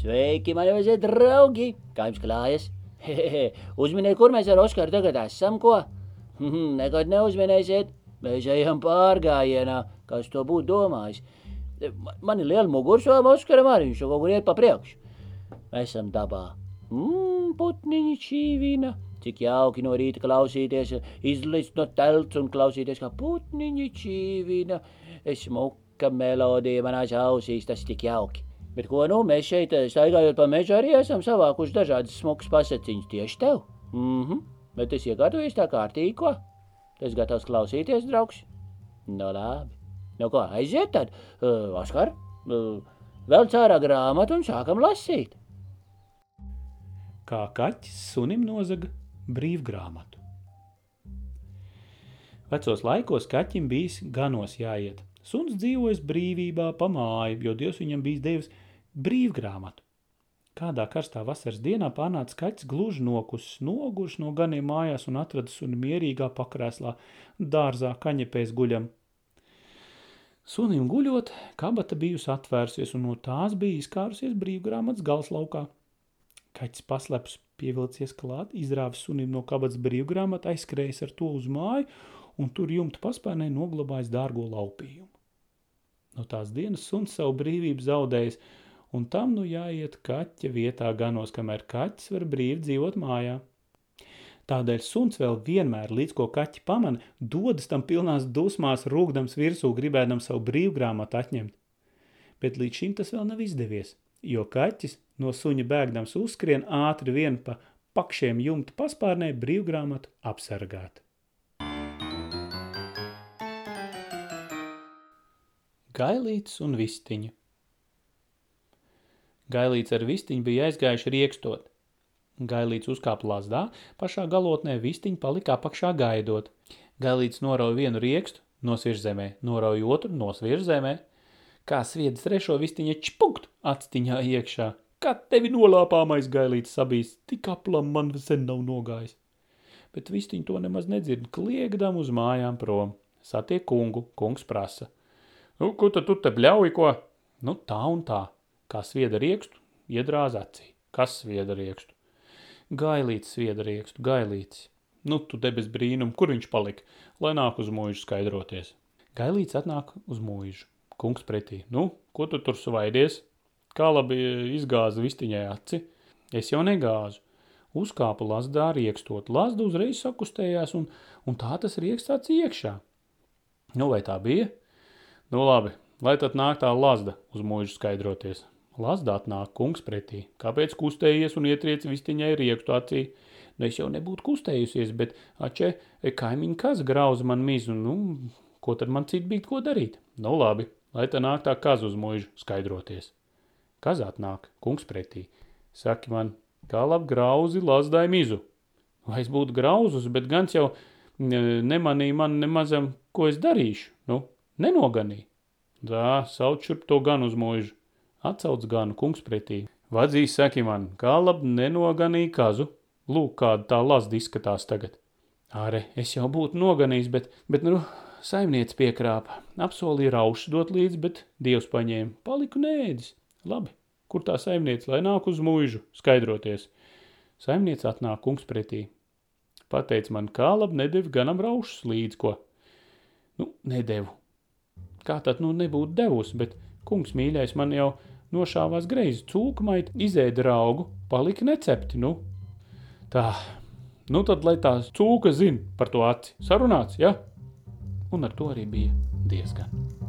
Sveiki, mani mazie draugi! Kā jums klājas? Hehehe, uzminiet, kur mēs ar Oskaru tagad esam, ko? Mhm, Nekad neuzminēsiet, mēs ejam pārgājienā, kas to būtu domājis. Ma- Man ir liela mugursoma Oskaram arī, viņš jau kaut kur iet pa priekšu. Mēs esam dabā. Mmm, putniņi čīvina. Cik jauki no rīta klausīties, izlist no telts un klausīties, kā putniņi čīvina. Smuka melodija manās ausīs, tas tik jauki. Bet ko nu, mēs šeit eh, staigājot pa mežu arī esam savākuši dažādas smukas pasaciņas tieši tev. Mhm, bet es iekārtojies tā kārtīgi, ko? Tas gatavs klausīties, draugs? No labi. Nu ko, aiziet tad, uh, Oskar, uh, vēl cārā grāmatu un sākam lasīt. kā kaķis sunim nozaga brīvgrāmatu. Vecos laikos kaķim bijis ganos jāiet. Suns dzīvojas brīvībā pa māju, jo Dievs viņam bijis devis brīvgrāmatu. Kādā karstā vasaras dienā pārnāca kaķis gluži nokusis, noguris no ganiem mājās un atrada suni mierīgā pakrēslā, dārzā, kaņepēs guļam. Sunim guļot, kabata bijusi atvērsies, un no tās bija izkārusies brīvgrāmatas galslaukā. Kaķis paslēpts, pievilcies klāt, izrāvis sunim no kabatas brīvgrāmatu, aizskrējis ar to uz māju, un tur jumta paspērnē noglabājis dārgo laupījumu. No tās dienas suns savu brīvību zaudējis, un tam nu jāiet kaķa vietā ganos, kamēr kaķis var brīvi dzīvot mājā. Tādēļ suns vēl vienmēr, līdz ko kaķi pamana, dodas tam pilnās dusmās, rūgdams virsū, gribēdams savu brīvgrāmatu atņemt. Bet līdz šim tas vēl nav izdevies, jo kaķis no suņa bēgdams uzskrien ātri vien pa pakšiem jumta paspārnē brīvgrāmatu apsargāt. Gailīts un vistiņa Gailīts ar vistiņu bija aizgājuši riekstot. Gailīts uzkāpa lazdā, pašā galotnē vistiņa palika apakšā gaidot. Gailīts norauja vienu riekstu, nosviež zemē, norauja otru, nosviež zemē. Kā sviedis trešo vistiņa čpukt atstiņā iekšā. Kā tevi nolāpāmais gailīts sabīs, tik aplam man sen nav nogājis. Bet vistiņa to nemaz nedzird, kliegdam uz mājām prom. Satiek kungu, kungs prasa. Nu, ko tad tu te bļauj, ko? Nu, tā un tā. Kā svieda riekstu, iedrāz acī. Kas svieda riekstu? Gailīts svieda riekstu, gailīts. Nu, tu debes brīnum, kur viņš palika, lai nāk uz mūžu skaidroties. Gailīts atnāk uz mūžu. Kungs pretī. Nu, ko tu tur svaidies? Kā labi izgāza vistiņai aci? Es jau negāzu. Uzkāpa lazdā riekstot. Lazda uzreiz sakustējās un, un tā tas rieksts aci iekšā. Nu, vai tā bija? Nu, labi, lai tad nāk tā lazda uz mūžu skaidroties. Lazda atnāk kungs pretī. Kāpēc kustējies un ietriec vistiņai riekstu acī? Nu, es jau nebūtu kustējusies, bet, ače, kaimiņi kas grauza man mizu, nu, ko tad man citu bija ko darīt? Nu, labi, lai tā nāk tā kaza uz mūžu skaidroties. Kaz atnāk, kungs pretī. Saki man, kā labi grauzi lazdai mizu. Lai es būtu grauzus, bet gans jau ne- nemanīja man nemazam, ko es darīšu. Nu, nenoganīja. Tā, sauc šurp to gan uz mūžu. Atcauc ganu kungs pretī. Vadzīs saki man, kā labi nenoganīja kazu. Lūk, kāda tā lazda izskatās tagad. Āre, es jau būtu noganījis, bet, bet nu, saimniec piekrāpa. Apsolīja raušu dot līdzi, bet dievs paņēma. Paliku nēdis. Labi, kur tā saimniec, lai nāk uz mūžu, skaidroties. Saimniec atnāk kungs pretī. Pateic man, kā labi nedevi ganam raušus līdz ko. Nu, nedevu. Kā tad nu nebūtu devusi, bet kungs mīļais man jau nošāvās greizi cūkmait, izēda raugu, palika necepti, nu. Tā, nu tad, lai tā cūka zina par to aci. Sarunāts, ja? Un ar to arī bija diezgan.